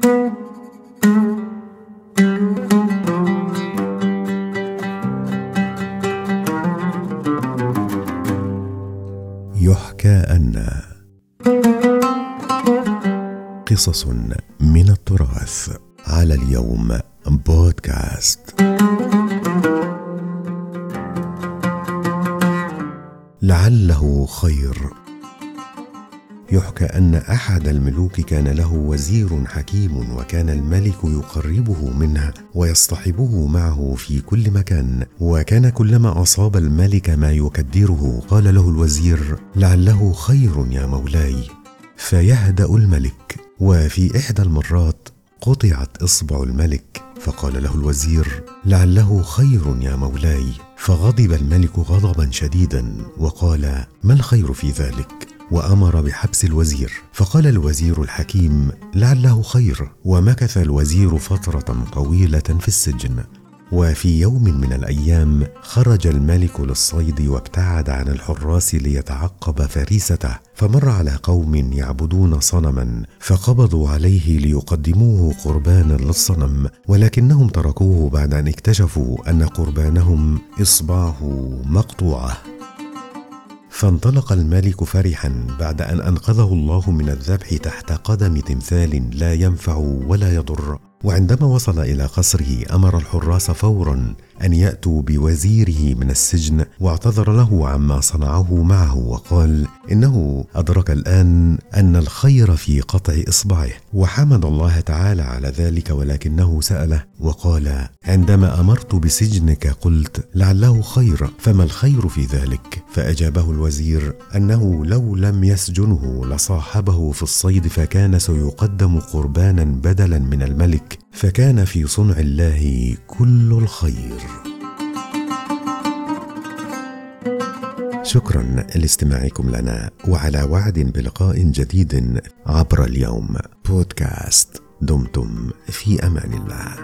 يحكى أن قصص من التراث على اليوم بودكاست. لعله خير. يحكى أن أحد الملوك كان له وزير حكيم وكان الملك يقربه منه ويصطحبه معه في كل مكان وكان كلما أصاب الملك ما يكدره قال له الوزير لعله خير يا مولاي فيهدأ الملك وفي إحدى المرات قطعت إصبع الملك فقال له الوزير لعله خير يا مولاي فغضب الملك غضبا شديدا وقال ما الخير في ذلك؟ وأمر بحبس الوزير فقال الوزير الحكيم لعله خير. ومكث الوزير فترة طويلة في السجن. وفي يوم من الأيام خرج الملك للصيد وابتعد عن الحراس ليتعقب فريسته فمر على قوم يعبدون صنما فقبضوا عليه ليقدموه قربانا للصنم ولكنهم تركوه بعد أن اكتشفوا أن قربانهم إصبعه مقطوعة. فانطلق الملك فرحا بعد أن أنقذه الله من الذبح تحت قدم تمثال لا ينفع ولا يضر. وعندما وصل إلى قصره أمر الحراس فورا أن يأتوا بوزيره من السجن واعتذر له عما صنعه معه وقال إنه أدرك الآن أن الخير في قطع إصبعه وحمد الله تعالى على ذلك ولكنه سأله وقال عندما أمرت بسجنك قلت لعله خير فما الخير في ذلك؟ فأجابه الوزير أنه لو لم يسجنه لصاحبه في الصيد فكان سيقدم قربانا بدلا من الملك فكان في صنع الله كل الخير. شكرا لاستماعكم لنا وعلى وعد بلقاء جديد عبر اليوم. بودكاست دمتم في أمان الله.